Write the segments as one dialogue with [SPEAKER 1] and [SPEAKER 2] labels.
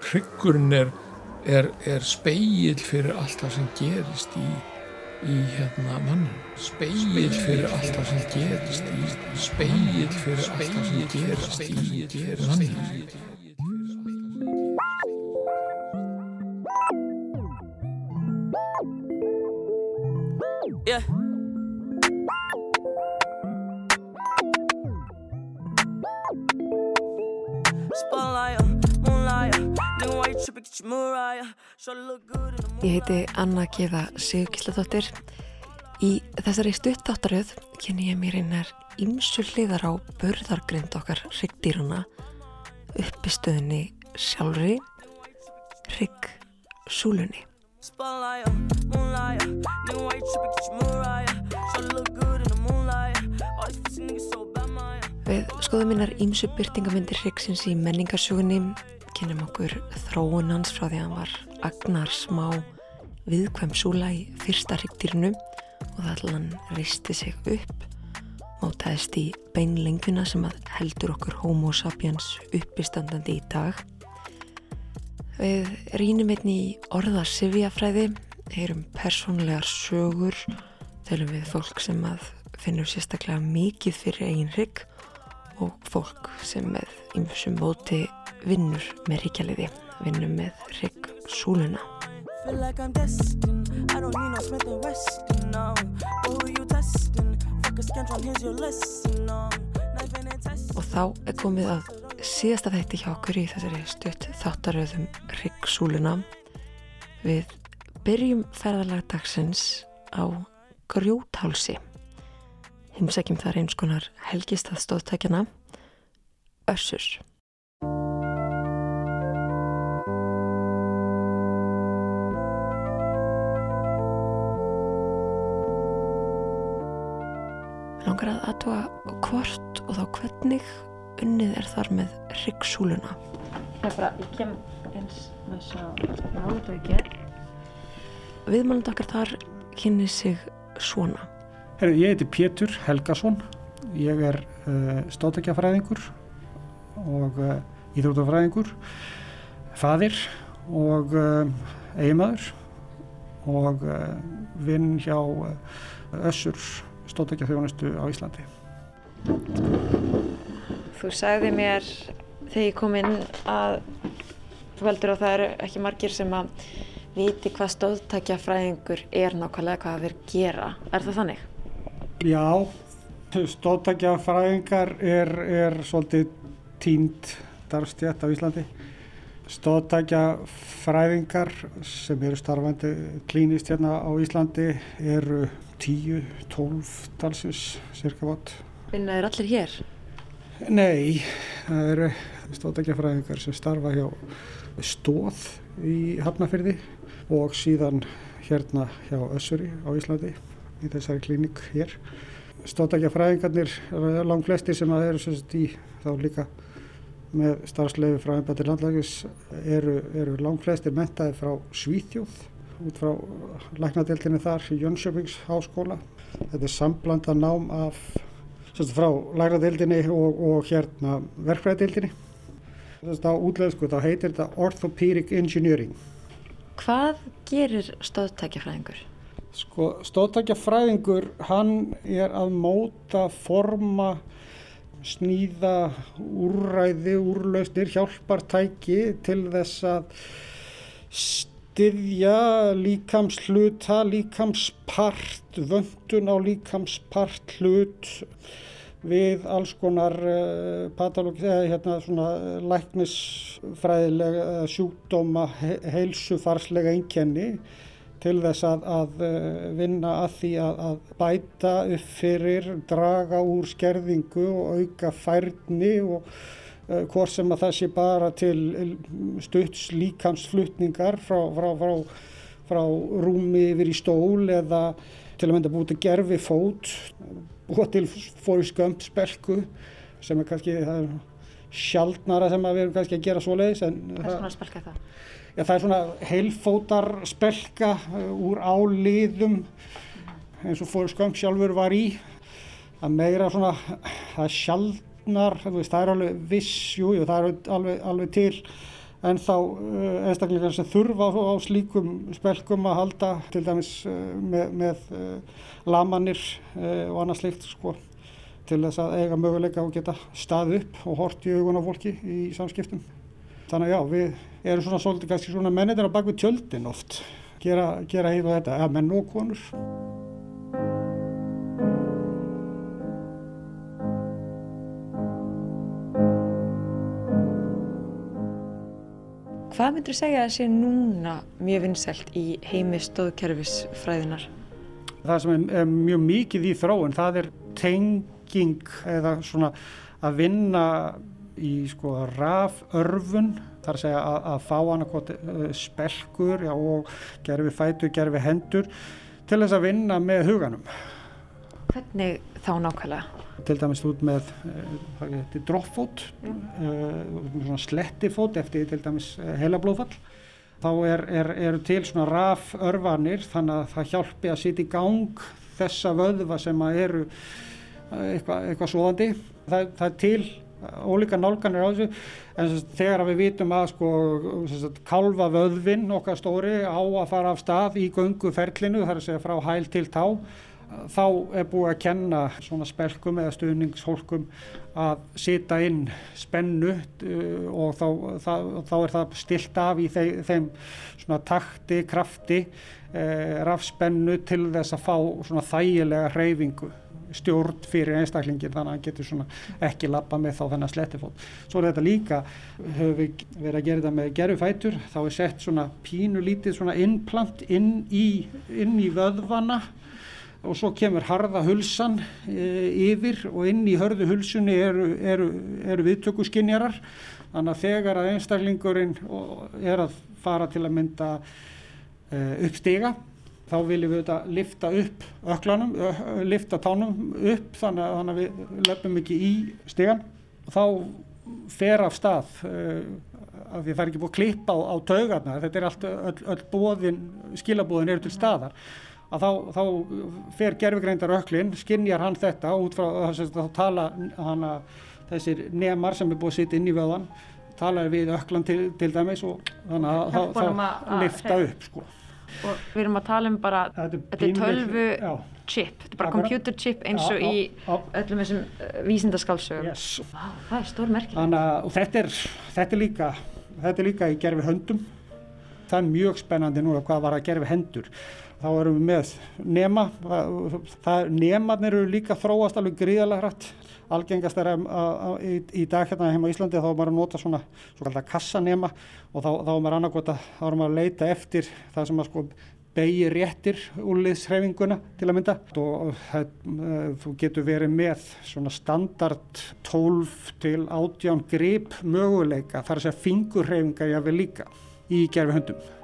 [SPEAKER 1] Hryggurinn er, er, er speil fyrir allt það sem gerist í, í hérna mannin. Speil fyrir allt það sem gerist í, speil fyrir allt það sem gerist í, mannin.
[SPEAKER 2] Yeah.
[SPEAKER 3] Ég heiti Anna Geða Sigurkilladóttir. Í þessari stuttáttaröð kynni ég mér einar ymsu hliðar á börðargrind okkar hryggdýruna, uppistöðinni sjálfri,
[SPEAKER 2] my
[SPEAKER 3] Við skoðum minnar ýmsu byrtingamindir hryggsins í menningarsögunni, kynum okkur þróun hans frá því að hann var agnar smá viðkvæm súla í fyrsta hryggdýrinu og það allan risti sig upp, mótaðist í beinlenguna sem að heldur okkur homo sapiens uppistandandi í dag. Við rínum einni í orða sifjafræði, heyrum persónlegar sögur, tölum við fólk sem að finnur sérstaklega mikið fyrir eigin hrygg og fólk sem með ymsum móti vinnur með ríkjaliði, vinnur með hrygg súluna. Og þá er komið að síðasta þætti hjá okkur í þessari stutt þáttaröðum hrygg súluna. Við byrjum ferðalag dagsins á grjóthálsi. Himsækjum þar eins konar helgistað stóðtækjana, össur. Langar að aðtúa hvort og þá hvernig unnið er þar með hryggsúluna.
[SPEAKER 4] Það er bara, ég kem eins með svo nálega ég get.
[SPEAKER 3] Viðmælund okkar þar kynni sig svona.
[SPEAKER 5] Herru, ég heiti Pétur Helgason, ég er uh, stóttekjafræðingur og uh, íþrótafræðingur, fadir og uh, eiginmaður og uh, vinn hjá uh, Össur stóttekjafþjónustu á Íslandi.
[SPEAKER 4] Þú sagði mér þegar ég kom inn að þú heldur að það eru ekki margir sem að viti hvað stóðtækjafræðingur er nákvæmlega hvað þeir gera. Er það þannig?
[SPEAKER 5] Já, stóttekjafræðingar er, er svolítið tínd darfstjætt á Íslandi. Stóttekjafræðingar sem eru starfandi klínist hérna á Íslandi eru 10-12 talsins, cirka vott.
[SPEAKER 4] Vinna þeir allir hér?
[SPEAKER 5] Nei, það eru stóttekjafræðingar sem starfa hjá stóð í Hafnafyrði og síðan hérna hjá Össuri á Íslandi í þessari klínik hér. Stóttekjafræðingarnir langt flestir sem að eru í þá líka með starfsleifi frá embætti landlægis eru, eru langt flestir mentaði frá Svíþjóð út frá læknadeildinni þar í Jönköpings háskóla. Þetta er samblanda nám af sem sagt, frá læknadeildinni og, og hérna verkfræðdeildinni. Á útleðsku þá heitir þetta Orthopedic Engineering.
[SPEAKER 4] Hvað gerir stóðtækjafræðingur?
[SPEAKER 5] Sko, stóðtækjafræðingur, hann er að móta, forma, sníða, úrræði, úrlausnir, hjálpartæki til þess að styðja líkamshluta, líkamspart, vöndun á líkamspart hlut við alls konar uh, patológi, eða hérna svona læknisfræðilega uh, sjúkdóma, he heilsufarslega einkenni til þess að, að vinna að því að, að bæta upp fyrir, draga úr skerðingu og auka færni og hvort sem að það sé bara til stutts líkamsflutningar frá, frá, frá, frá rúmi yfir í stól eða til að mynda búið til gerfi fót búið til Gump spelku sem er kannski er sjaldnara sem að við erum kannski að gera svoleiðis en
[SPEAKER 4] Hvað er svona spelka það?
[SPEAKER 5] Já, það er svona heilfótar spelka uh, úr áliðum eins og Gump sjálfur var í. Það meira svona, það er sjaldnar þú veist, það er alveg viss, jú, jú, það er alveg, alveg til en þá uh, einstaklingar sem þurfa á, á slíkum spelkum að halda til dæmis uh, með, með lamanir uh, og annað slikt sko til þess að eiga möguleika og geta stað upp og hort í augun á fólki í samskiptum. Þannig að já, við erum svona svolítið kannski svona mennir á bakvið tjöldin oft, gera, gera heit og þetta, eða menn og konur.
[SPEAKER 4] Hvað myndur segja að sé núna mjög vinsælt í heimi stóðkerfisfræðinar?
[SPEAKER 5] Það sem er, er mjög mikið í þróun, það er tenging eða svona að vinna í sko raförfun, þar að segja að, að fá annarkot spelkur já, og gerfi fætur, gerfi hendur til þess að vinna með huganum.
[SPEAKER 4] Hvernig þá nákvæmlega?
[SPEAKER 5] Til dæmis út með uh, droppfót, uh, slettifót eftir til dæmis heilablóðfall. Þá er, er, eru til svona raförfanir þannig að það hjálpi að sitja í gang þessa vöðva sem eru eitthvað eitthva svoðandi. Það, það er til ólíka nálganir á þessu en þegar við vitum að sko kálva vöðvinn okkar stóri á að fara af stað í gönguferlinu þar að segja frá hæl til tá þá er búið að kenna svona spelkum eða stuðningshólkum að sita inn spennu uh, og þá, það, þá er það stilt af í þeim, þeim svona takti, krafti eh, rafspennu til þess að fá svona þægilega hreyfingu stjórn fyrir einstaklingin þannig að hann getur svona ekki lappa með þá þennan slettifót. Svo er þetta líka, höfum við verið að gera þetta með gerufætur, þá er sett svona pínu lítið svona innplant inn í, inn í vöðvana og svo kemur harða hulsan e, yfir og inn í hörðu hulsunni eru, eru, eru viðtökuskinjarar þannig að þegar að einstaklingurinn er að fara til að mynda e, uppstiga þá viljum við þetta lifta upp öklanum, lifta tánum upp þannig að, þannig að við löpum ekki í stigan og þá fer af stað uh, af því það er ekki búið að klippa á, á taugarna þetta er allt, öll, öll bóðin skilabóðin eru til staðar að þá, þá fer gerfugreindar öklin skinnjar hann þetta út frá þess að þá tala hana, þessir nemar sem er búið að sitja inn í vöðan talar við öklan til, til dæmis og þannig að þá, þá lifta upp sko.
[SPEAKER 4] Og við erum að tala um bara þetta er tölvu chip þetta er bara computer chip eins og í öllum þessum uh, vísindaskálsögum
[SPEAKER 5] yes.
[SPEAKER 4] Vá, það er stór merkilegt.
[SPEAKER 5] Og þetta er, þetta er líka þetta er líka í gerfi höndum það er mjög spennandi núna hvað var að gerfi hendur þá erum við með nema nemarnir eru líka þróast alveg gríðalega hrætt algengast er að, að, að, í, dag hérna heima í Íslandi þá er maður að nota svona svo kallar kassanema og þá, þá er maður annarkot að þá er maður að leita eftir það sem að sko begir réttir úrliðshreyfinguna til að mynda og það, þú getur verið með svona standard 12 til 18 grip möguleika þar að segja fingurhreyfingar jáfnvel líka í gerfi höndum.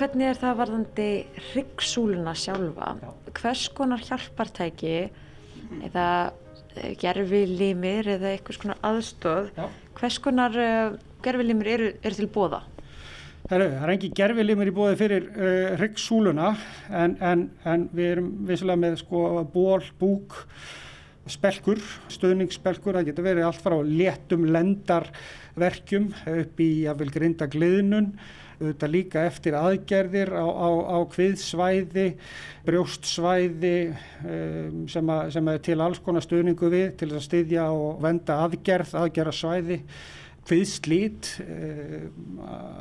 [SPEAKER 4] Hvernig er það varðandi ryggsúluna sjálfa? Já. Hvers konar hjálpartæki eða gerfilimir eða eitthvað svona aðstóð, Já. hvers konar uh, gerfilimir eru, eru til bóða?
[SPEAKER 5] Það er engi gerfilimir í bóði fyrir uh, ryggsúluna en, en, en við erum vissulega með sko ból, búk, spelkur, stöðningsspelkur, það getur verið allt frá léttum lendarverkjum upp í að vel grinda gliðnun auðvitað líka eftir aðgerðir á, á, á kviðsvæði, brjóstsvæði um, sem, að, sem er til alls konar stuðningu við til að styðja og venda aðgerð, aðgerðarsvæði kviðslít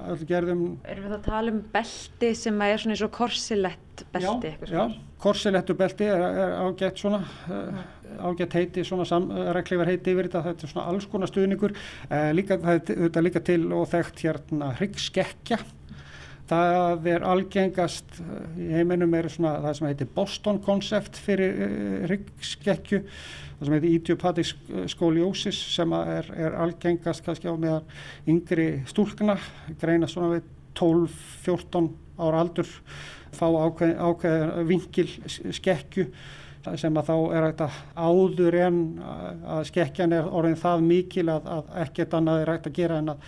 [SPEAKER 4] aðgerðum Erum við að tala um belti sem er svona eins og korsilett belti?
[SPEAKER 5] Já, já korsilettu belti er, er ágætt svona uh, ágætt heiti, svona reglívar heiti yfir þetta, þetta er svona alls konar stuðningur. Uh, líka, það er líka til og þekkt hérna hryggskekkja það er algengast í heiminum er svona það sem heitir Boston konsept fyrir uh, hryggskekkju það sem heitir idiopathic scoliosis sem er, er algengast kannski á meðan yngri stúlkna greina svona við 12-14 ára aldur fá ákveð, ákveð vingil skekkju sem að þá er þetta áður en að skekkjan er orðin það mikil að, að ekkert annað er hægt að gera en að,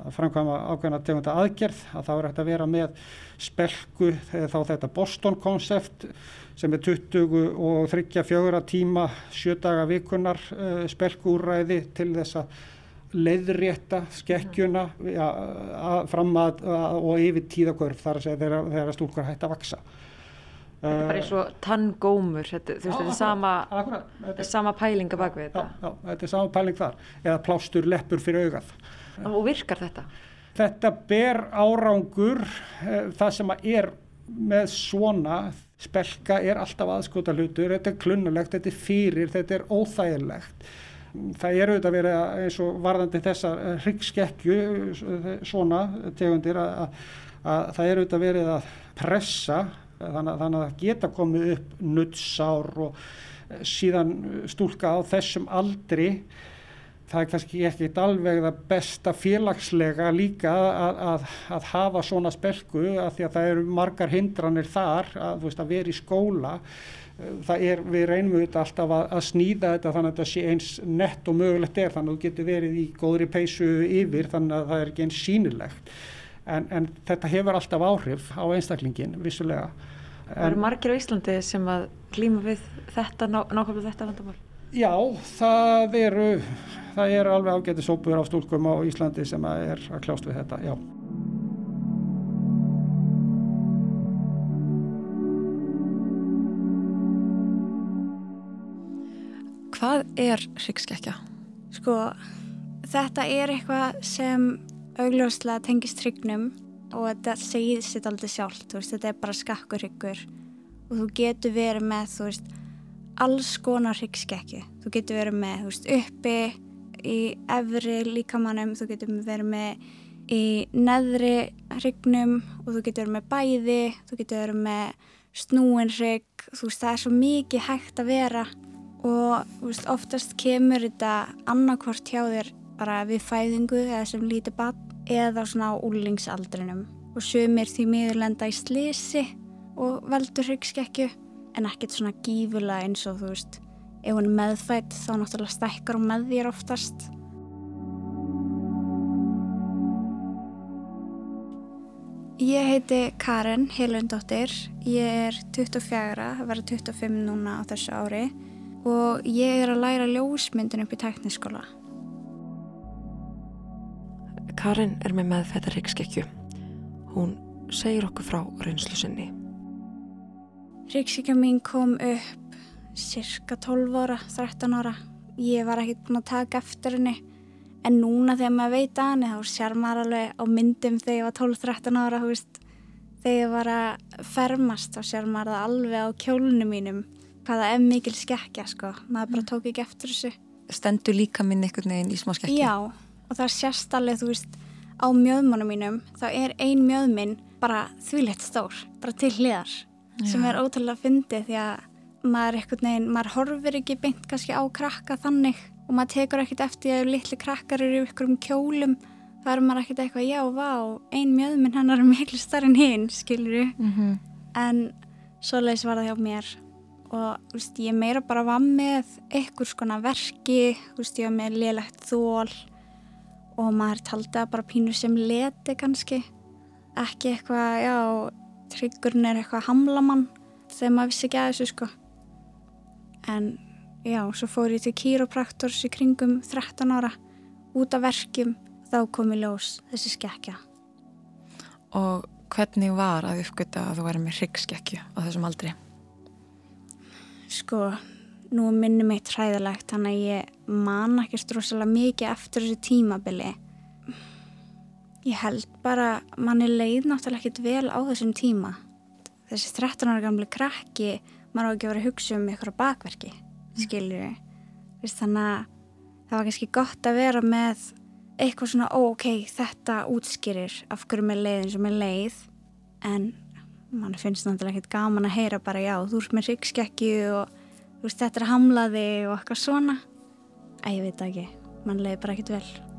[SPEAKER 5] að framkvæma ákveðna tegunda aðgerð að þá er hægt að vera með spelku þá þetta Boston konsept sem er 20 og 34 tíma sjödaga vikunar uh, spelkuúræði til þess að leiðrétta skekkjuna ja, að, fram að, að og yfir tíðakörf þar að segja þegar, þegar stúlkur hægt að vaksa.
[SPEAKER 4] Þetta er bara eins og tanngómur, þetta, þú veist, þetta er sama,
[SPEAKER 5] akkurat, þetta
[SPEAKER 4] sama pælinga bak við
[SPEAKER 5] já,
[SPEAKER 4] þetta.
[SPEAKER 5] já, þetta er sama pæling þar eða plástur leppur fyrir augað.
[SPEAKER 4] Og virkar þetta?
[SPEAKER 5] Þetta ber árangur eh, það sem er með svona spelka er alltaf aðskota hlutur, þetta er klunnulegt, þetta er fyrir, þetta er óþægilegt. Það er auðvitað að, eins og varðandi þessar hryggskekkju svona tegundir að, að, að það er auðvitað verið að pressa þannig, þannig að geta komið upp nuttsár og síðan stúlka á þessum aldri það er kannski ekki alveg það besta félagslega líka að, að, að hafa svona spelku að því að það eru margar hindranir þar að, veist, að vera í skóla. Það er, við reynum auðvitað alltaf að, að snýða þetta þannig að þetta sé eins nett og mögulegt er þannig að þú getur verið í góðri peysu yfir þannig að það er ekki eins sínilegt en, en þetta hefur alltaf áhrif á einstaklingin vissulega.
[SPEAKER 4] Það eru margir á Íslandi sem að klíma við þetta, ná, nákvæmlega þetta vandamál?
[SPEAKER 5] Já, það eru, það eru alveg ágæti sópur á stúlkum á Íslandi sem að er að kljást við þetta, já.
[SPEAKER 3] Hvað er hryggskekkja?
[SPEAKER 6] Sko, þetta er eitthvað sem augljóslega tengist hrygnum og þetta segir sitt aldrei sjálf, veist, þetta er bara skakkur hryggur og þú getur verið með, þú veist, alls konar hryggskekkju. Þú getur verið með, veist, uppi, í efri líkamannum, þú getur verið með í neðri hrygnum og þú getur verið með bæði, þú getur verið með snúin hrygg, þú veist, það er svo mikið hægt að vera og veist, oftast kemur þetta annarkvort hjá þér bara við fæðingu eða sem lítið bann eða svona á úlingsaldrinum og sumir því miður lenda í slisi og veldur hryggskekkju en ekkert svona gífulega eins og þú veist ef hún er meðfætt þá náttúrulega stækkar hún með þér oftast Ég heiti Karen Helundóttir ég er 24 að vera 25 núna á þessu ári og ég er að læra ljósmyndin upp í tekniskóla
[SPEAKER 3] Karin er með meðfættar hryggskekkju. Hún segir okkur frá reynslu sinni.
[SPEAKER 6] Ríksíkja mín kom upp cirka 12 ára, 13 ára. Ég var ekkert búin að taka eftir henni. En núna þegar maður veit að henni þá sér maður alveg á myndum þegar ég var 12-13 ára, þú veist. Þegar ég var að fermast þá sér maður það alveg á kjólunum mínum. Hvaða er mikil skekkja, sko. Maður bara tók ekki eftir þessu.
[SPEAKER 3] Stendur líka minn einhvern veginn í smá skekki?
[SPEAKER 6] Já, og það sérst alveg, þú veist, á mjöðmannum mínum, þá er ein mjöðminn bara þvílegt stór, bara til hliðar, sem er ótrúlega fyndið því að maður eitthvað neginn, maður horfir ekki beint kannski á krakka þannig og maður tekur ekkert eftir að litli krakkar eru ykkur um kjólum, þá er maður ekkert eitthvað, já, vá, ein mjöðminn hennar er miklu starf en hinn, skilur
[SPEAKER 3] Mm -hmm.
[SPEAKER 6] en svoleiðis var það hjá mér. Og veist, ég meira bara var með ykkur skona verki, veist, ég var með lélegt þól og maður taldi það bara pínu sem leti kannski. Ekki eitthvað, já tryggurinn er eitthvað hamlamann þegar maður vissi ekki að þessu sko. En já, svo fór ég til kýropraktors í kringum 13 ára. Út af verkjum þá kom í ljós þessi skekkja.
[SPEAKER 3] Og hvernig var að uppgöta að þú væri með hryggskekkju á þessum aldri?
[SPEAKER 6] sko, nú minni mitt hræðilegt þannig að ég man ekki strósalega mikið eftir þessu tímabili ég held bara manni leið náttúrulega ekkit vel á þessum tíma. Þessi 13 ára gamli krakki maður á ekki að vera að hugsa um ykkur á bakverki skiljur við þannig að það var kannski gott að vera með eitthvað svona, ó, ok, þetta útskýrir af hverju með leiðin sem er leið. En mann finnst náttúrulega ekkert gaman að heyra bara já, þú ert með ríkskekju og þú veist, þetta er hamlaði og eitthvað svona. Að ég veit ekki, mann leiði bara ekkert vel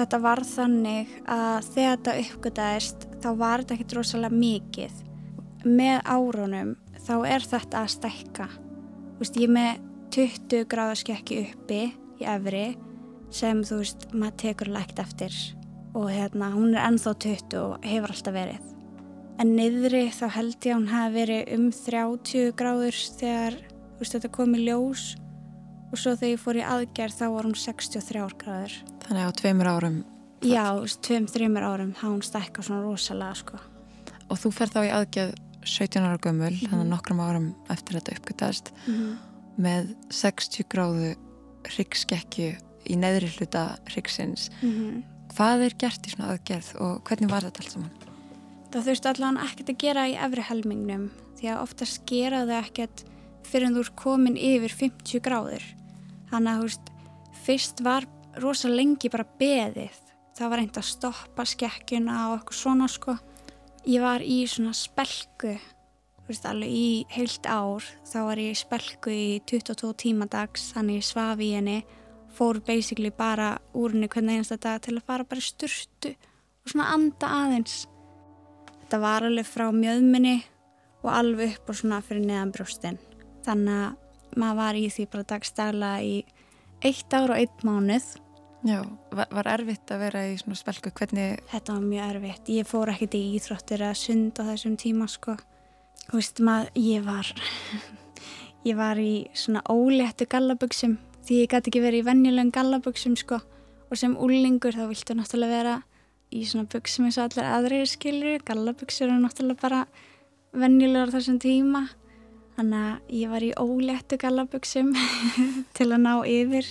[SPEAKER 6] Þetta var þannig að þegar þetta uppgötaðist þá var þetta ekkert rosalega mikið. Með árunum þá er þetta að stækka. Veist, ég með 20 gráða skekki uppi í efri sem þú veist, maður tekur lægt eftir og hérna, hún er ennþá 20 og hefur alltaf verið. En niðri þá held ég að hún hafi verið um 30 gráður þegar veist, þetta kom í ljós og svo þegar ég fór í aðgerð þá var hún 63 gráður.
[SPEAKER 4] Þannig á tveimur árum
[SPEAKER 6] Já, þú veist, tveim, þreimur árum þá hún stækka svona rosalega sko.
[SPEAKER 4] og þú fer þá í aðgerð 17 ára gömul,
[SPEAKER 6] Mhm.
[SPEAKER 4] þannig að nokkrum árum eftir þetta uppgötast
[SPEAKER 6] Mm
[SPEAKER 4] með 60 gráðu hryggskekkju í neðri hluta hryggsins.
[SPEAKER 6] -hmm.
[SPEAKER 4] Hvað er gert í svona aðgerð og hvernig var þetta allt saman?
[SPEAKER 6] Það þurfti allan ekkert að gera í efri helmingnum því að oftast gera það ekkert fyrir en þú ert komin yfir 50 gráður. Þannig að veist, fyrst var rosa lengi bara beðið. Það var reynd að stoppa skekkjuna og eitthvað svona sko. Ég var í svona spelku, þú veist, alveg í heilt ár. Þá var ég í spelku í 22 tíma dags, þannig ég svaf í henni, fór basically bara úr henni hvernig einasta dag til að fara bara sturtu og svona anda aðeins. Þetta var alveg frá mjöðminni og alveg upp og svona fyrir neðan brjóstin. Þannig að maður var í því bara dagstæla í eitt ár og eitt mánuð.
[SPEAKER 4] Já, var, var erfitt að vera í svona spelku, hvernig,
[SPEAKER 6] Þetta var mjög erfitt. Ég fór ekkert í íþróttir eða sund á þessum tíma sko. Þú veist maður, ég var, ég var í svona óléttu gallabuxum því ég gæti ekki verið í venjulegum gallabuxum sko. Og sem úlingur þá viltu náttúrulega vera í svona buxum eins og allir aðrir skilur. Gallabuxur eru náttúrulega bara venjulegar á þessum tíma. Þannig að ég var í óléttu gallabuxum til að ná yfir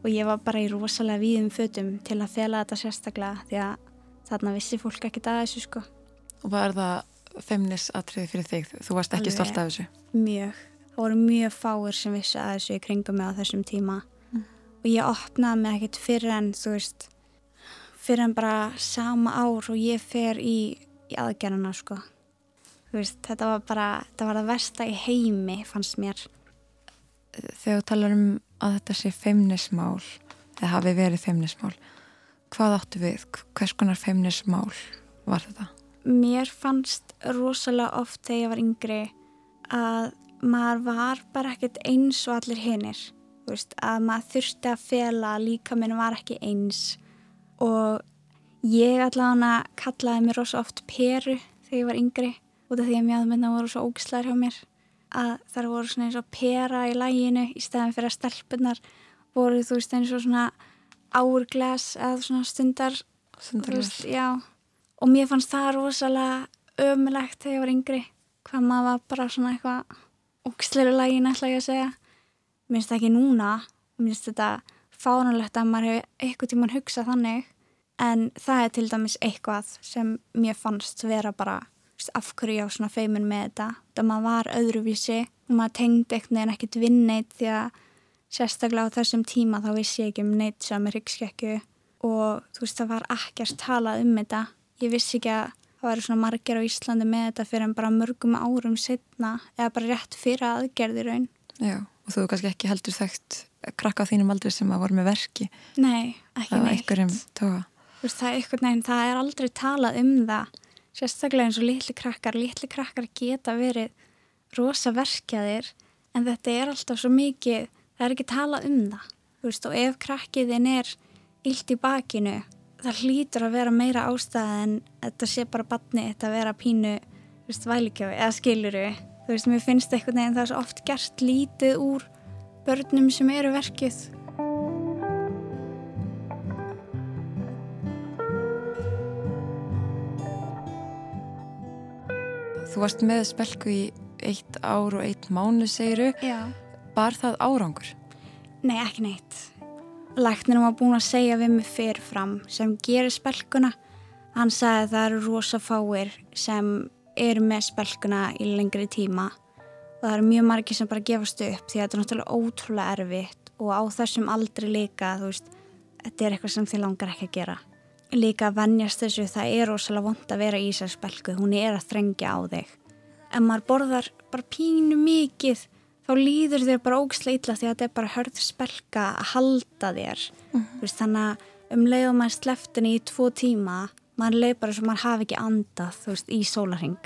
[SPEAKER 6] og ég var bara í rosalega víðum fötum til að fela þetta sérstaklega því að þarna vissi fólk ekki að þessu sko
[SPEAKER 4] og var það feimnis atriði fyrir þig? Þú varst ekki
[SPEAKER 6] Alveg.
[SPEAKER 4] stolt af þessu?
[SPEAKER 6] mjög, það voru mjög fáir sem vissi að þessu í kringum mig á þessum tíma og ég opnaði mig ekkert fyrir en þú veist fyrir en bara sama ár og ég fer í, í aðgerðana sko veist, þetta var bara þetta var það versta í heimi fannst mér
[SPEAKER 4] Þegar þú talar um að þetta sé feimnismál, eða hafi verið feimnismál, hvað áttu við? Hvers konar feimnismál var þetta?
[SPEAKER 6] mér fannst rosalega oft þegar ég var yngri að maður var bara ekkert eins og allir hinnir að maður þurfti að fela líka minn var ekki eins og ég allavega kallaði mér rosa oft peru þegar ég var yngri út af því að mjöðmynda voru svo ógislar hjá mér. Að þar voru svona eins og pera í læginu í stæðan fyrir að stelpunar voru þú veist eins og svona árglas eða svona stundar veist, og mér fannst það rosalega ömulegt þegar ég var yngri hvað maður var bara svona eitthvað ógsleiru lægin ætla ég að segja. Mér finnst það ekki núna mér finnst þetta fáránlegt að maður hefur eitthvað tíman hugsað þannig. En það er til dæmis eitthvað sem mér fannst vera bara af hverju ég á svona feimin með þetta. Það maður var öðruvísi og maður tengdi eitthvað en ekkert vinn neitt því að sérstaklega á þessum tíma þá vissi ég ekki um neitt sem er ríkskekju og þú veist það var ekkert talað um þetta. Ég vissi ekki að það væri svona margir á Íslandi með þetta fyrir en bara mörgum árum setna eða bara rétt fyrir aðgerði raun.
[SPEAKER 4] Já, og þú hefur kannski ekki heldur þekkt krakka á þínum aldri sem að voru með verki.
[SPEAKER 6] Nei, ekki neitt. er það er aldrei talað um það sérstaklega eins og litli krakkar. Litli krakkar geta verið rosa verkjaðir en þetta er alltaf svo mikið það er ekki talað um það. Veist, og ef krakkiðin er illt í bakinu það hlýtur að vera meira ástæða en þetta sé bara batni þetta að vera pínu vælikjöfi eða skiluru þú veist, mér finnst eitthvað neginn það er svo oft gert lítið úr börnum sem eru verkið
[SPEAKER 4] Þú varst með spelku í eitt ár og eitt mánu, segiru.
[SPEAKER 6] Já.
[SPEAKER 4] Bar það árangur?
[SPEAKER 6] Nei, ekki neitt. Læknirinn var búin að segja við mig fyrirfram sem gerir spelkuna. Hann sagði að það eru rosa fáir sem eru með spelkuna í lengri tíma. Og það eru mjög margir sem bara gefast upp því að þetta er náttúrulega ótrúlega erfitt og á þessum aldri líka, þú veist, þetta er eitthvað sem þið langar ekki að gera. Líka að vennjast þessu, það er rosalega vond að vera í þessar spelku, hún er að þrengja á þig. En maður borðar bara pínu mikið þá líður þér bara ógislega illa því að þetta er bara hörð spelka að halda þér þú veist, þannig að um leið og maður sleftin í tvo tíma maður leið bara sem maður hafi ekki andað veist, í sólarhing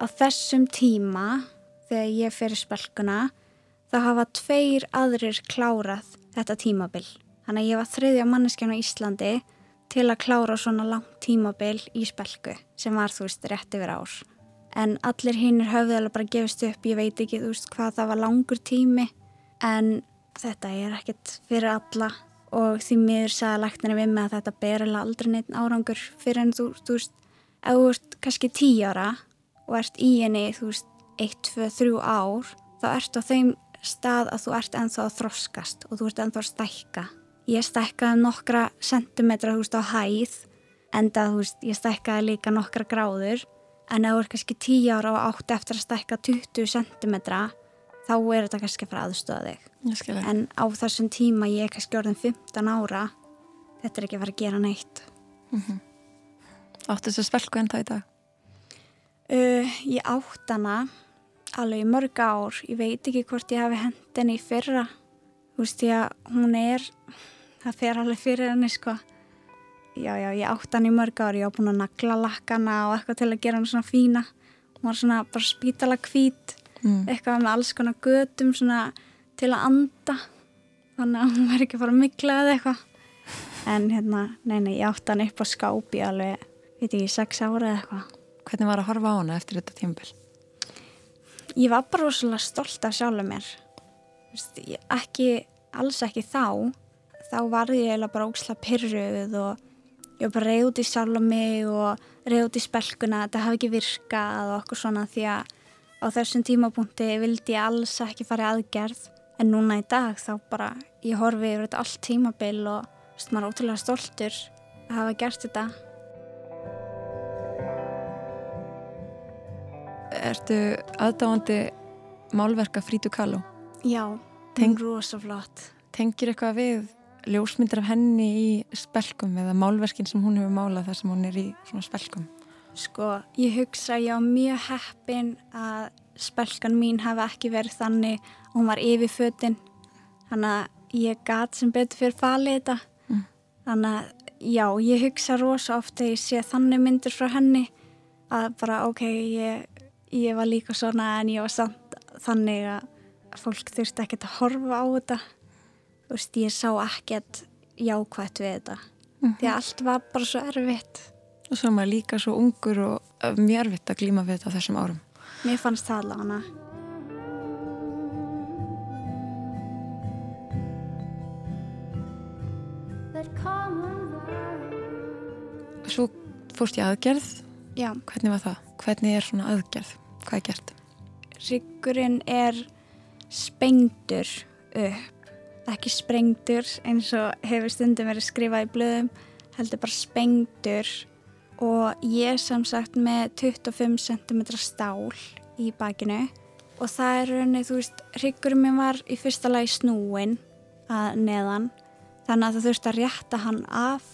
[SPEAKER 6] á þessum tíma þegar ég fyrir spelkuna þá hafa tveir aðrir klárað þetta tímabil. Þannig að ég var þriðja manneskjan á Íslandi til að klára svona langt tímabil í spelku sem var þú veist rétt yfir ár. En allir hinnir höfðu alveg bara gefist upp, ég veit ekki þú veist hvað það var langur tími en þetta er ekkert fyrir alla og því miður sagði læknarinn við mig að þetta ber alveg aldrei neitt árangur fyrir en þú, þú veist, ef þú ert kannski tíu ára og ert í henni, þú veist, 1, 2, 3 ár, þá ert á þeim stað að þú ert ennþá að þroskast og þú ert ennþá að stækka. Ég stækkaði nokkra sentimetra, þú veist, á hæð, enda, þú veist, ég stækkaði líka nokkra gráður, en ef þú ert kannski 10 ára og átti eftir að stækka 20 sentimetra, þá er þetta kannski að fara aðstöða þig. En á þessum tíma ég er kannski orðin 15 ára, þetta er ekki að fara að gera neitt.
[SPEAKER 3] Áttu þessu spelku ennþá í dag?
[SPEAKER 6] Uh, ég átt hana alveg í mörg ár, ég veit ekki hvort ég hafi henni í fyrra. Þú veist ég að hún er, það fer alveg fyrir henni sko. Já, já, ég átt hann í mörg ár, ég á búin að nagla lakkana og eitthvað til að gera hann svona fína. Hún var svona bara spítala hvít,
[SPEAKER 3] Mm.
[SPEAKER 6] eitthvað með alls konar götum svona til að anda. Þannig að hún verði ekki fara mikla eða eitthvað. En hérna, nei, nei, ég átt hann upp á skápi alveg, veit ekki, sex ára eða eitthvað.
[SPEAKER 3] Hvernig var að horfa á hana eftir þetta tímabil?
[SPEAKER 6] Ég var bara rosalega stolt af sjálfur mér. Þú veist, ég- Ekki, alls ekki þá. Þá var ég eiginlega bara óksla pyrruð og ég var bara reyð út í sjálfur mig og reyð út í spelkuna. Þetta hafi ekki virkað og okkur svona því að á þessum tímapunkti vildi ég alls ekki fara í aðgerð. En núna í dag þá bara, ég horfi yfir þetta allt tímabil og veist, maður er ótrúlega stoltur að hafa gert þetta.
[SPEAKER 3] Ertu aðdáandi málverka Frítu Kalló?
[SPEAKER 6] Já,
[SPEAKER 3] Teng-
[SPEAKER 6] Teng... rosa flott.
[SPEAKER 3] Tengir eitthvað við ljósmyndir af henni í spelkum eða málverkin sem hún hefur málað þar sem hún er í svona spelkum?
[SPEAKER 6] Sko, ég hugsa ég á mjög heppin að spelkan mín hafi ekki verið þannig að hún var yfir fötin. Þannig að ég gat sem betur fyrir falið þetta.
[SPEAKER 3] Mm.
[SPEAKER 6] Þannig að já, ég hugsa rosa ofta ég sé þannig myndir frá henni að bara ok, ég, ég var líka svona en ég var samt þannig að fólk þurfti ekkert að horfa á þetta. Þú veist, ég sá ekkert jákvætt við þetta. Því að allt var bara svo erfitt.
[SPEAKER 3] Og svo er maður líka svo ungur og uh, mjög erfitt að glíma við þetta á þessum árum.
[SPEAKER 6] Mér fannst það alveg hana.
[SPEAKER 3] Svo fórst ég aðgerð.
[SPEAKER 6] Já,
[SPEAKER 3] Hvernig var það? Hvernig er svona aðgerð? Hvað er gert?
[SPEAKER 6] ryggurinn er spengdur upp. Ekki sprengdur eins og hefur stundum verið skrifað í blöðum, heldur bara spengdur. Og ég er sem sagt með 25 cm stál í bakinu. Og það er rauninni, þú veist, ryggurinn minn var í fyrsta lagi snúin að neðan. Þannig að það þurfti að rétta hann af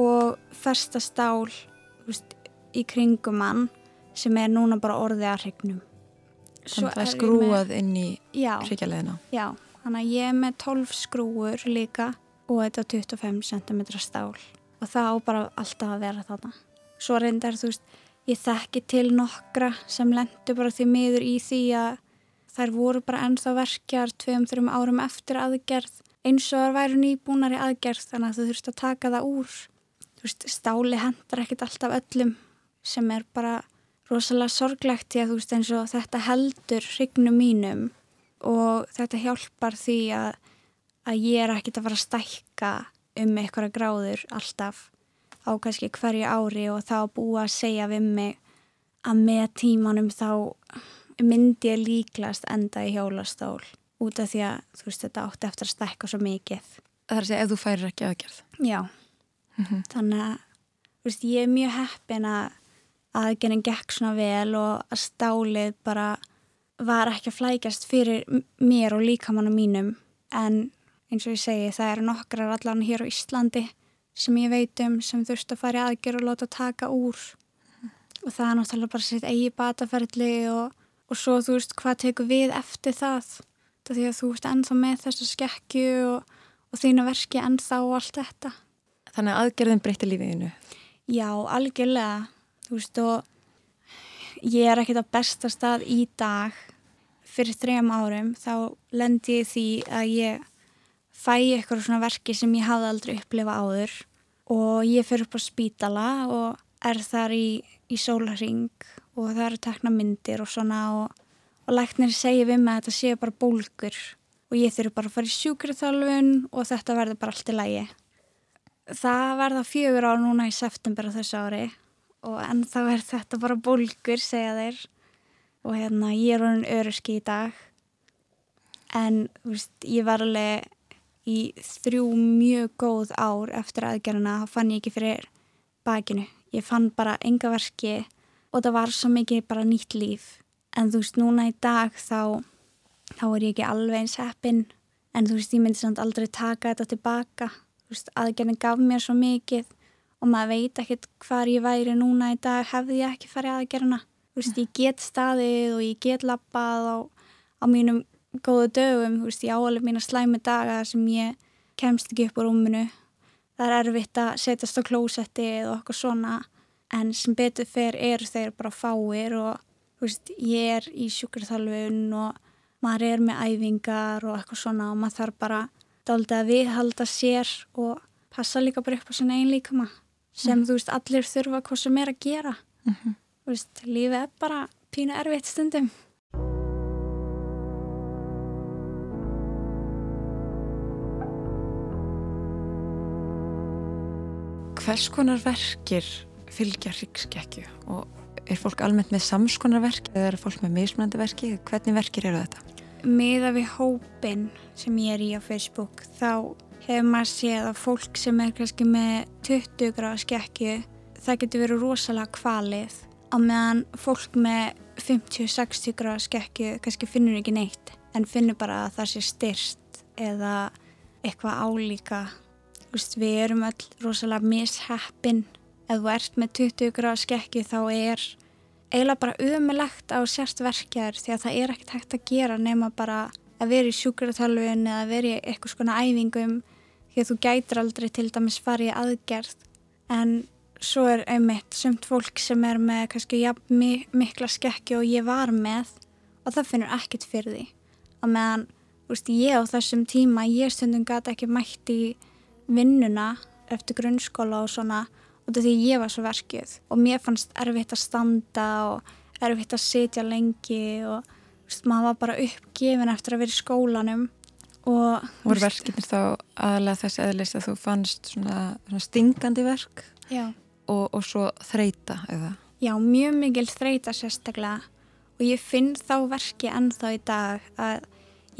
[SPEAKER 6] og festa stál veist, í kringum hann sem er núna bara orðið að hrygnum.
[SPEAKER 3] Þannig að það er skrúað inn í
[SPEAKER 6] Já,
[SPEAKER 3] hryggjaleðina.
[SPEAKER 6] já, þannig að ég er með 12 skrúur líka og þetta 25 cm stál og það á bara alltaf að vera þarna. Svo reyndar þú veist, ég þekki til nokkra sem lendu bara því miður í því að þær voru bara ennþá verkjar tveim, þrjum árum eftir aðgerð eins og þær væru nýbúnar í aðgerð þannig að þú þurft að taka það úr. Þú veist, stáli hendar ekkit alltaf öllum sem er bara rosalega sorglegt því að þú veist eins og þetta heldur hrygnum mínum og þetta hjálpar því að, að ég er ekkit að fara að stækka um einhverja gráður alltaf á kannski hverju ári og þá búa að segja við mig að með tímanum þá myndi ég líklast enda í hjólastól út af því að þú veist þetta átti eftir að stækka svo mikið.
[SPEAKER 3] Það er að segja ef þú færir ekki aðgerð.
[SPEAKER 6] Já, þannig að veist, ég er mjög heppin að aðgerðin gekk svona vel og að stálið bara var ekki að flækjast fyrir mér og líkamannum mínum. En eins og ég segi það eru nokkrar allan hér á Íslandi sem ég veit um sem þurft að fara í aðgerð og láta taka úr. Og það er náttúrulega bara sitt eigi bataferli og, og svo þú veist hvað tekur við eftir það? Það því að þú veist ennþá með þessa skekkju og, og þínu verki ennþá og allt þetta.
[SPEAKER 3] Þannig að aðgerðin breytti lífiðinu.
[SPEAKER 6] Já, algjörlega. Þú veist og ég er ekkert á besta stað í dag fyrir þrejum árum þá lendi ég því að ég fæ eitthvað svona verki sem ég hafði aldrei upplifa áður og ég fyrir upp á spítala og er þar í, í sólaring og það eru tekna myndir og svona og, og læknir segir við mig að þetta séu bara bólgur og ég þurfi bara að fara í sjúkriðþálfun og þetta verður bara allt í lægi. Það verða fjögur á núna í september á þessu ári og en þá er þetta bara bólgur, segja þeir og hérna ég er honin öruski í dag. En veist, ég var alveg í þrjú mjög góð ár eftir aðgerðina, þá fann ég ekki fyrir bakinu. Ég fann bara enga verki og það var svo mikið bara nýtt líf. En þú veist, núna í dag þá þá er ég ekki alveg eins heppin. En þú veist, ég myndi samt aldrei taka þetta tilbaka, veist, aðgerðin gaf mér svo mikið og maður veit ekkert hvar ég væri núna í dag hefði ég ekki farið aðgerðina. þú veist, ég get staðið og ég get lappað á, á mínum góðu dögum, veist, ég áalið mína slæmi daga sem ég kemst ekki upp á rúminu það er erfitt að setjast á klósetti eða okkur svona en sem betur fer er þeir bara fáir og veist, ég er í sjúkarþalvun og maður er með æfingar og eitthvað svona og maður þarf bara dálítið að viðhalda sér og passa líka bara upp á sinna einn líkama sem mm. þú veist allir þurfa hvað sem er að gera mm -hmm. Veist, lífið er bara pínu erfitt stundum
[SPEAKER 3] Hvers konar verkir fylgja hryggskekkju og er fólk almennt með samskonar verki eða er fólk með mismunandi verki? Hvernig verkir eru þetta?
[SPEAKER 6] Miða við hópin sem ég er í á Facebook þá hefur maður séð að fólk sem er kannski með 20 gráða skekju það getur verið rosalega kvalið á meðan fólk með 50-60 gráða skekju kannski finnur ekki neitt en finnur bara að það sé styrst eða eitthvað álíka. Vist, við erum öll rosalega misheppin. Ef þú ert með 20 gráða skekju þá er eiginlega bara umilegt á sérst verkjar því að það er ekkert hægt að gera nema bara að vera í sjúkuraþjálfun eða vera í eitthvað svona æfingum því að þú gætir aldrei til dæmis farið aðgerð. En svo er einmitt sumt fólk sem er með kannski ja, mikla skekki og ég var með og það finnur ekkert fyrir því. Og meðan veist, ég á þessum tíma ég stundum gæti ekki mætt í vinnuna eftir grunnskóla og svona út af því ég var svo verkið og mér fannst erfitt að standa og erfitt að sitja lengi og veist, maður var bara uppgefin eftir að vera í skólanum og
[SPEAKER 3] voru verkinir þá aðalega þessi eðlist að þú fannst svona, svona stingandi verk og, og svo þreita eða?
[SPEAKER 6] Já, mjög mikil þreita sérstaklega. Og ég finn þá verki ennþá í dag að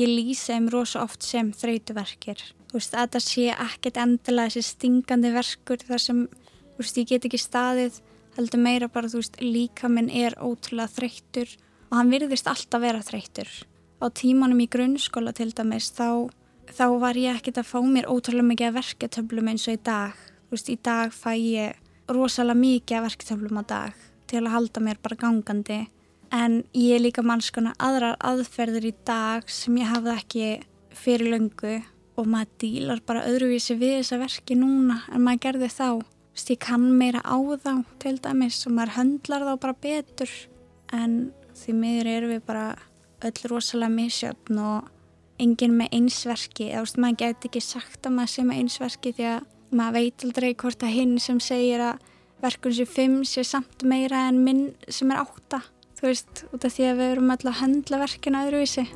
[SPEAKER 6] ég lýsa um rosa oft sem þreituverkir þú veist að það sé ekkert endilega þessi stingandi verkur þar sem þú veist, ég get ekki staðið heldur meira bara, þú veist, líka minn er ótrúlega þreyttur og hann virðist alltaf vera þreyttur. Á tímanum í grunnskóla til dæmis þá, þá var ég ekkert að fá mér ótrúlega mikið að verketöflum eins og í dag. Þú veist, í dag fæ ég rosalega mikið að verketöflum á dag til að halda mér bara gangandi. En ég er líka mannskona aðrar aðferðir í dag sem ég hafði ekki fyrir löngu og maður dílar bara öðruvísi við þessa verki núna en maður gerði þá. Ég kann meira á þá til dæmis og maður höndlar þá bara betur. En því miður erum við bara öll rosalega misjöfn og enginn með einsverki eða maður getur ekki sagt að maður sé með einsverki því að maður veit aldrei hvort að hinn sem segir að verkun sem fimm sé samt meira en minn sem er átta þú veist, út af því að við erum alltaf að höndla verkinu öðruvísi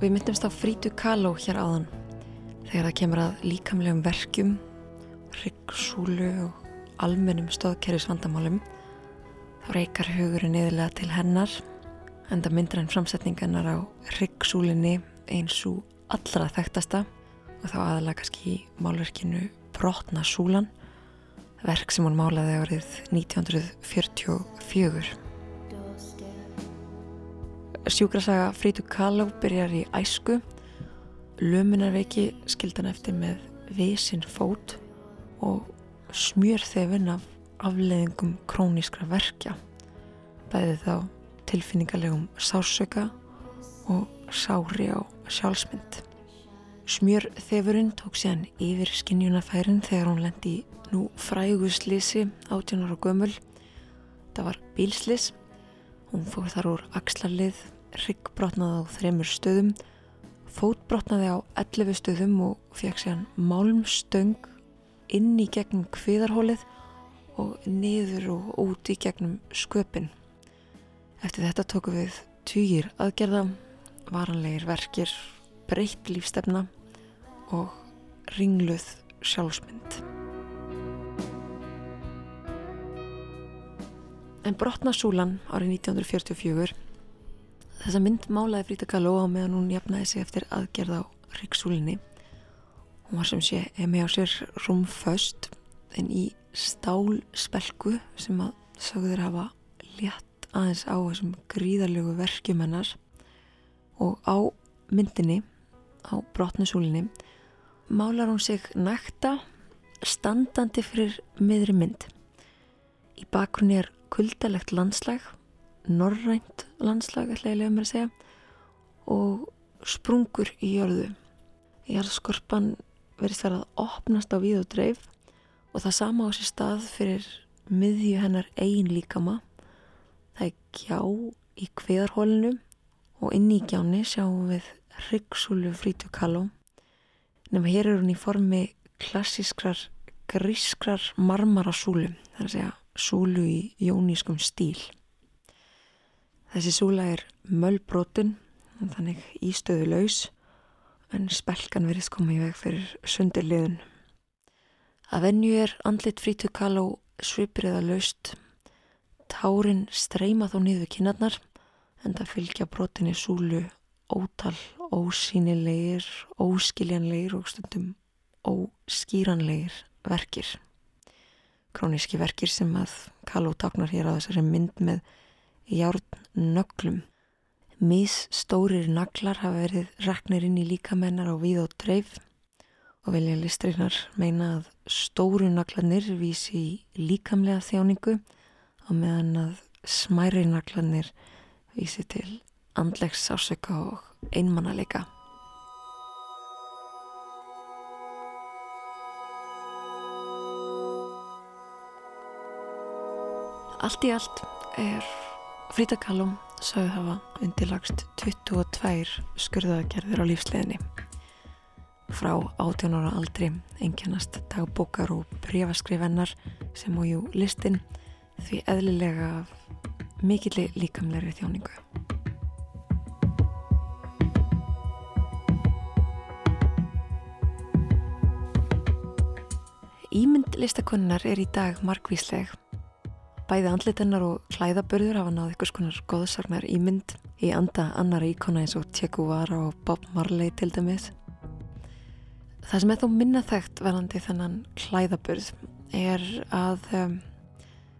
[SPEAKER 3] Við myndumst á Frítu Kaló hér áðan þegar það kemur að líkamlegum verkjum, ryggsúlu og almennum stóðkerfisvandamálum. Þá reykar hugurinn niðurlega til hennar en það myndir hann framsetningarnar á ryggsúlinni eins og allra þekktasta og þá aðalega kannski í málverkinu Brotna súlan, verk sem hún málaði árið 1944. Sjúkrasaga Frítu Kalló byrjar í æsku. Luminarveiki skildan eftir með visinn fót og smjör þefinn af afleðingum krónískra verkja. bæði þá tilfinningalegum sársöka og sári á sjálfsmynd. Smjör þefurinn tók síðan yfir skinnjunafærin þegar hún lendi í nú fræguslisi átjónar og gömul. Það var bílslis. Hún fór þar úr axlarlið, ryggbrotnaði á þremur stöðum, fótbrotnaði á 11 stöðum og fekk síðan málmstöng inn í gegnum kviðarhólið og niður og út í gegnum sköpin. Eftir þetta tóku við týjir aðgerða, varanlegir verkir, breytt lífstefna og ringluð sjálfsmynd. En brotna súlan árið 1944 þessa mynd málaði Frida Kahlo á meðan hún jafnaði sig eftir aðgerð á ryggsúlinni. Hún var sem sé með á sér rúmföst en í stálspelku sem að sögður hafa létt aðeins á þessum gríðarlegu verkjum hennar og á myndinni á brotnusúlinni málar hún sig nækta standandi fyrir miðri mynd. Í bakgrunni er kuldalegt landslag, norrænt landslag, ætla ég lega mér að segja, og sprungur í jörðu. Jarðskorpan verðist verið að opnast á við og dreif og það sama á sér stað fyrir miðju hennar eigin líkama. Það er gjá í kveðarhólinu og inn í gjáni sjáum við ryggsúlu frítu kalló. Nefnum hér er hún í formi klassískrar grískrar marmarasúlu, það er að segja súlu í jónískum stíl. Þessi súla er möllbrotin, þannig ístöðu laus, en spelkan verðist koma í veg fyrir sundirliðun. Að venju er andlit frítu kalló svipriða laust, tárin streyma þó niður kinnarnar, en það fylgja brotinni súlu ótal, ósýnilegir, óskiljanlegir og stundum óskýranlegir verkir króníski verkir sem að Kalló taknar hér á þessari mynd með járn-nöglum. Mís stórir naglar hafa verið reknir inn í líkamennar á við og dreif og vilja listreinar meina að stóru naglanir vísi í líkamlega þjáningu og meðan að smæri naglanir vísi til andlegs sásöka og einmannalega. Allt í allt er Frida Kahlo sagði hafa undirlagst 22 skurðagerðir á lífsleginni. Frá 18 ára aldri einkennast dagbókar og breyfaskrifennar sem og jú listin því eðlilega mikilli líkamleiri þjóningu. Ímynd listakonnar er í dag markvísleg Bæði andlitennar og klæðabörður hafa náð ykkur skonar góðsagnar ímynd í anda annar íkona eins og Che Guevara og Bob Marley til dæmis. Það sem er þó minna þekkt verðandi þennan klæðabörð er að um,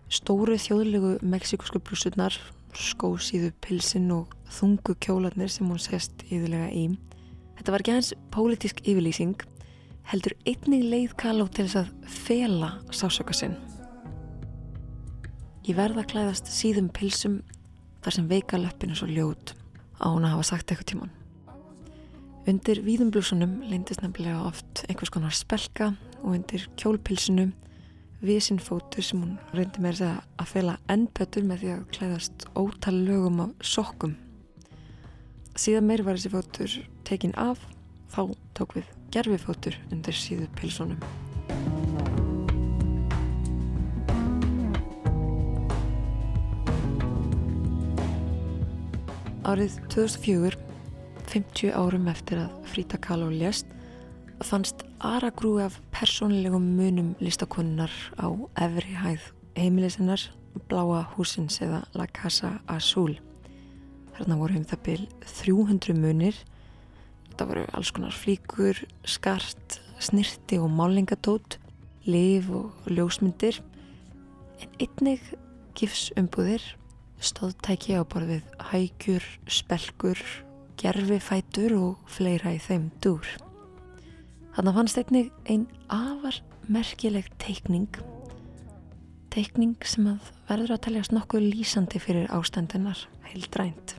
[SPEAKER 3] stóru þjóðlegu mexikusku blúsurnar, skósíðu pilsin og þungu kjólarnir sem hún sést yfirlega í. Þetta var ekki hans pólitísk yfirlýsing, heldur einnig leið Kaló til þess að fela sásöka sinn. Ég verða að klæðast síðum pilsum þar sem veika löppin er svo ljót á hún að hafa sagt eitthvað tíman. Undir víðumblúsunum lindist nefnilega oft einhvers konar spelka og undir kjólpilsinu vísin fótur sem hún reyndi með þess að fela ennpötur með því að klæðast ótal lögum af sokkum. Síðan meir var þessi fótur tekin af, þá tók við gerfifótur undir síðu pilsunum. Árið 2004, 50 árum eftir að Frida Kahlo lést, fannst aragrúi af persónlegum munum listakonunnar á efri hæð heimilisinnar Bláa húsins eða La Casa Azul. Þarna voru um það byl 300 munir. Þetta voru alls konar flíkur, skart, snirti og málingatót, liv og ljósmyndir. En einnig gifsumbúðir stóðtæki á borðið hægjur, spelkur, gerfifætur og fleira í þeim dúr. Þannig fannst einnig einn afar merkileg teikning teikning sem að verður að teljast nokkuð lýsandi fyrir ástændunar heildrænt.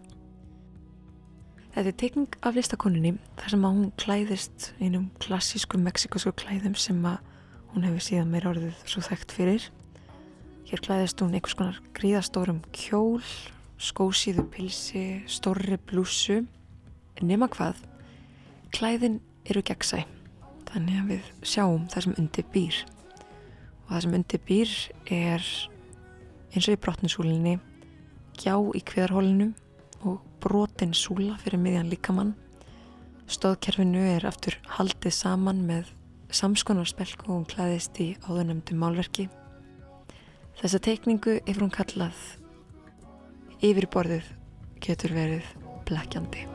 [SPEAKER 3] Þetta er teikning af listakoninni þar sem að hún klæðist einum klassísku mexikosku klæðum sem að hún hefur síðan meira orðið svo þekkt fyrir. Hér klæðist hún einhvers konar gríðastórum kjól, skósíðu pilsi, stórri blúsu, nema hvað, klæðin eru gegnsæ, þannig að við sjáum það sem undir býr. Og það sem undir býr er eins og í brotninsúlinni, gjá í kviðarhólinu og brotin súla fyrir miðjan líkamann. Stóðkerfinu er aftur haldið saman með samskonar spelku og hún klæðist í áðunemdu málverki. Þessa teikningu yfir hún kallað yfirborðið getur verið blekkjandi.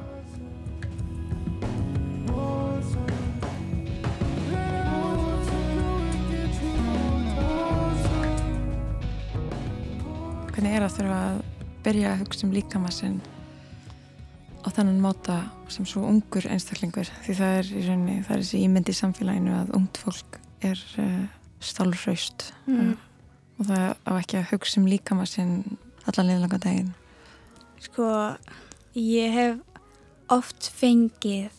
[SPEAKER 4] Hvernig er að þurfa að byrja að hugsa um líkamassinn á þannan máta sem svo ungur einstaklingur því það er í rauninni, það er þessi ímynd í samfélaginu að ungt fólk er uh, stálfraust
[SPEAKER 6] Mm.
[SPEAKER 4] Og það á ekki að hugsa um líkamassinn allan liðlanga daginn.
[SPEAKER 6] Sko, ég hef oft fengið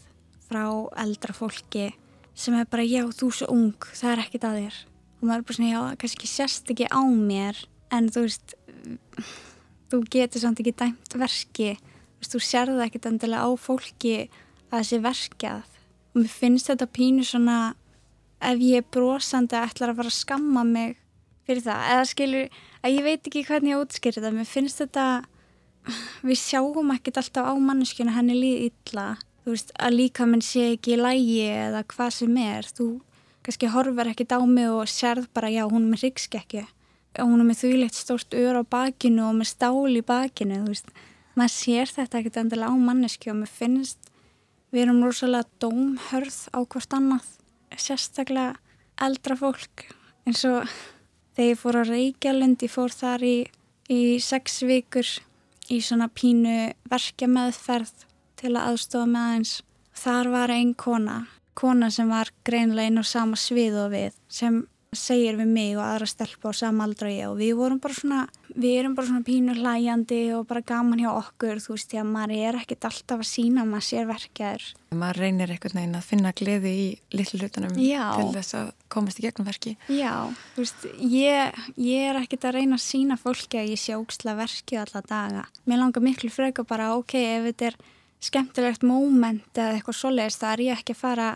[SPEAKER 6] frá eldra fólki sem er bara, já, þú svo ung, það er ekkit að þér. Og maður er bara svona, já, kannski sérst ekki á mér, en þú veist, þú getur samt ekki dæmt verki. Þú sérðu ekkit endilega á fólki að þessi verkjað. Og mér finnst þetta pínu svona, ef ég er brosandi ætlar að fara að skamma mig fyrir það. Eða skilur, að ég veit ekki hvernig ég útskýr þetta. Mér finnst þetta við sjáum ekkert alltaf á manneskjuna henni líð illa. Þú veist að líka minn sé ekki í lægi eða hvað sem er. Þú kannski horfur ekkert á mig og sérð bara já hún er með hryggskekkju hún er með þvílegt stórt ör á bakinu og með stál í bakinu þú veist. Maður sér þetta ekkert endilega á manneskju og mér finnst við erum rosalega dómhörð á hvort annað. Sérstaklega eldra fólk eins og þegar ég fór á Reykjalund ég fór þar í, í sex vikur í svona pínu verkja meðferð til að aðstofa með aðeins. Þar var einn kona, kona sem var greinlega inn á sama svið og við, sem segir við mig og aðra stelpa á sama aldra ég og við vorum bara svona, við erum bara svona pínu hlæjandi og bara gaman hjá okkur, þú veist, því að maður er ekkert alltaf að sína maður sér verkjaður.
[SPEAKER 4] Maður reynir einhvern veginn að finna gleði í litlu hlutunum til þess að komast í gegnum verki.
[SPEAKER 6] Já, þú veist, ég, ég er ekkert að reyna að sína fólki að ég sé óksla verki alla daga. Mér langar miklu freka bara, ok, ef þetta er skemmtilegt moment eða eitthvað svoleiðist, þá er ég ekki að fara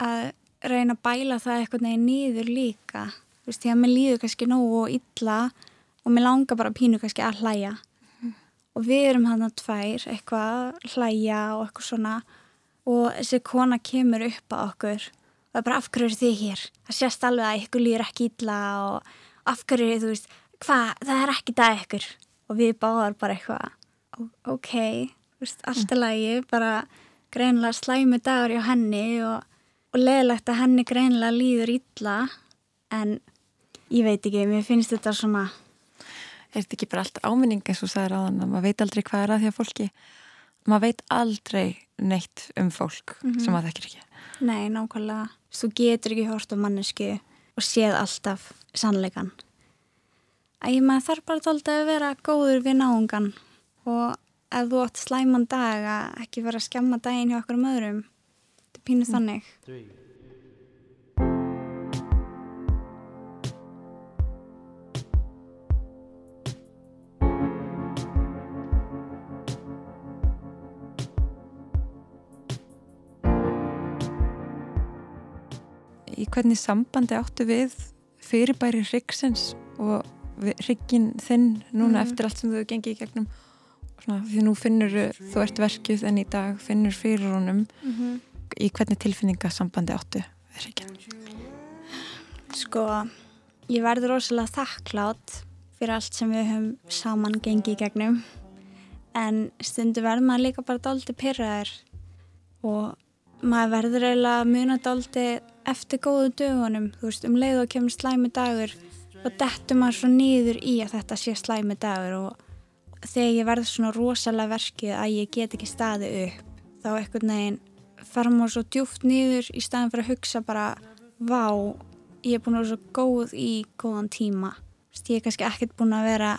[SPEAKER 6] að reyna að bæla það eitthvað neginn niður líka. Þú veist, því að mér líður kannski nógu og illa og mér langar bara pínu kannski að hlæja. Og við erum hann að tvær, eitthvað að hlæja og eitthvað svona og þessi kona kemur upp að okkur og það er bara af hverju eru þið hér það sést alveg að ykkur líður ekki illa og af hverju, þú veist hvað, það er ekki það ykkur og við báðar bara eitthvað "Ó- ok, þú veist, allt er lagi bara greinilega slæmi dagur hjá henni og, og leðilegt að henni greinilega líður illa en ég veit ekki, mér finnst þetta svona
[SPEAKER 4] Er þetta ekki bara allt áminning eins og sagðir áðan að maður veit aldrei hvað er að því að fólki maður veit aldrei neitt um fólk sem maður þekkir ekki.
[SPEAKER 6] Nei, nákvæmlega. Þú getur ekki hort á mannesku og séð alltaf sannleikan. Æ, maður þarf bara tóltið að vera góður við náungan og ef þú átt slæman dag að ekki vera að skemma daginn hjá okkur um öðrum. Pínu þannig.
[SPEAKER 4] Í hvernig sambandi áttu við fyrirbæri hryggsins og hryggin þinn núna
[SPEAKER 6] Mhm.
[SPEAKER 4] eftir allt sem þú hefur gengið í gegnum Svona, því nú finnur þú ert verkið en í dag finnur fyrir honum í hvernig tilfinningasambandi áttu við hryggin.
[SPEAKER 6] Sko, ég verður rosalega þakklátt fyrir allt sem við höfum saman gengið í gegnum. En stundu verður maður líka bara dálítið pyrraður og maður verður eiginlega að muna dálítið eftir góðu dögunum. Þú veist, um leið og kemur slæmi dagur og dettur maður svo niður í að þetta sé slæmi dagur og þegar ég verður svona rosalega verkið að ég get ekki staðið upp þá einhvern veginn fer maður svo djúft niður í staðin fyrir að hugsa bara vá, ég er búin að vera svo góð í góðan tíma. Vist, ég er kannski ekkert búin að vera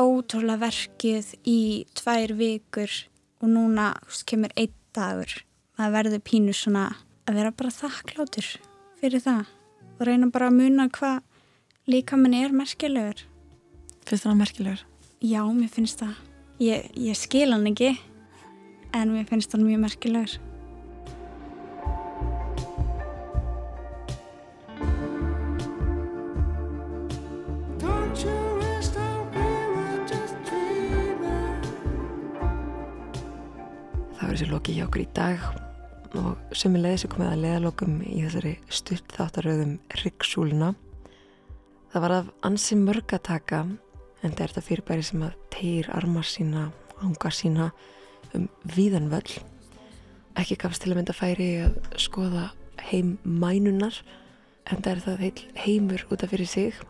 [SPEAKER 6] ótrúlega verkið í tvær vikur og núna vist, kemur einn dagur. Maður verður pínu svona að vera bara þakkláttur fyrir það og reyna bara að muna hvað líka mann er merkilegur.
[SPEAKER 7] Finnst það merkilegur?
[SPEAKER 6] Já, mér finnst það. Ég, ég skil hann ekki en mér finnst hann mjög merkilegur
[SPEAKER 3] Var þessi loki hjá okkur í dag og sömulegis er komið að leðalokum í þessari stutt þáttaröðum Ryggsúluna. Það var af ansi mörg að taka en þetta er þetta fyrirbæri sem að tegir armar sína, ángar sína um víðan völl. Ekki gafst til að mynda færi að skoða heim mænunar en það er það heil heimur út af fyrir sig.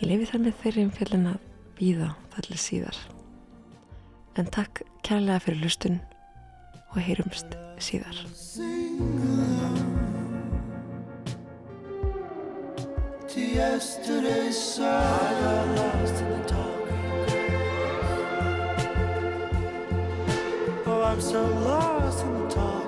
[SPEAKER 3] Ég lefi þannig þeirri um fjallin að býða þallir síðar. En takk kærlega fyrir lustun og heyrumst síðar.
[SPEAKER 2] To yesterday's side, I lost in the talking grass. Oh, I'm so lost in the talking.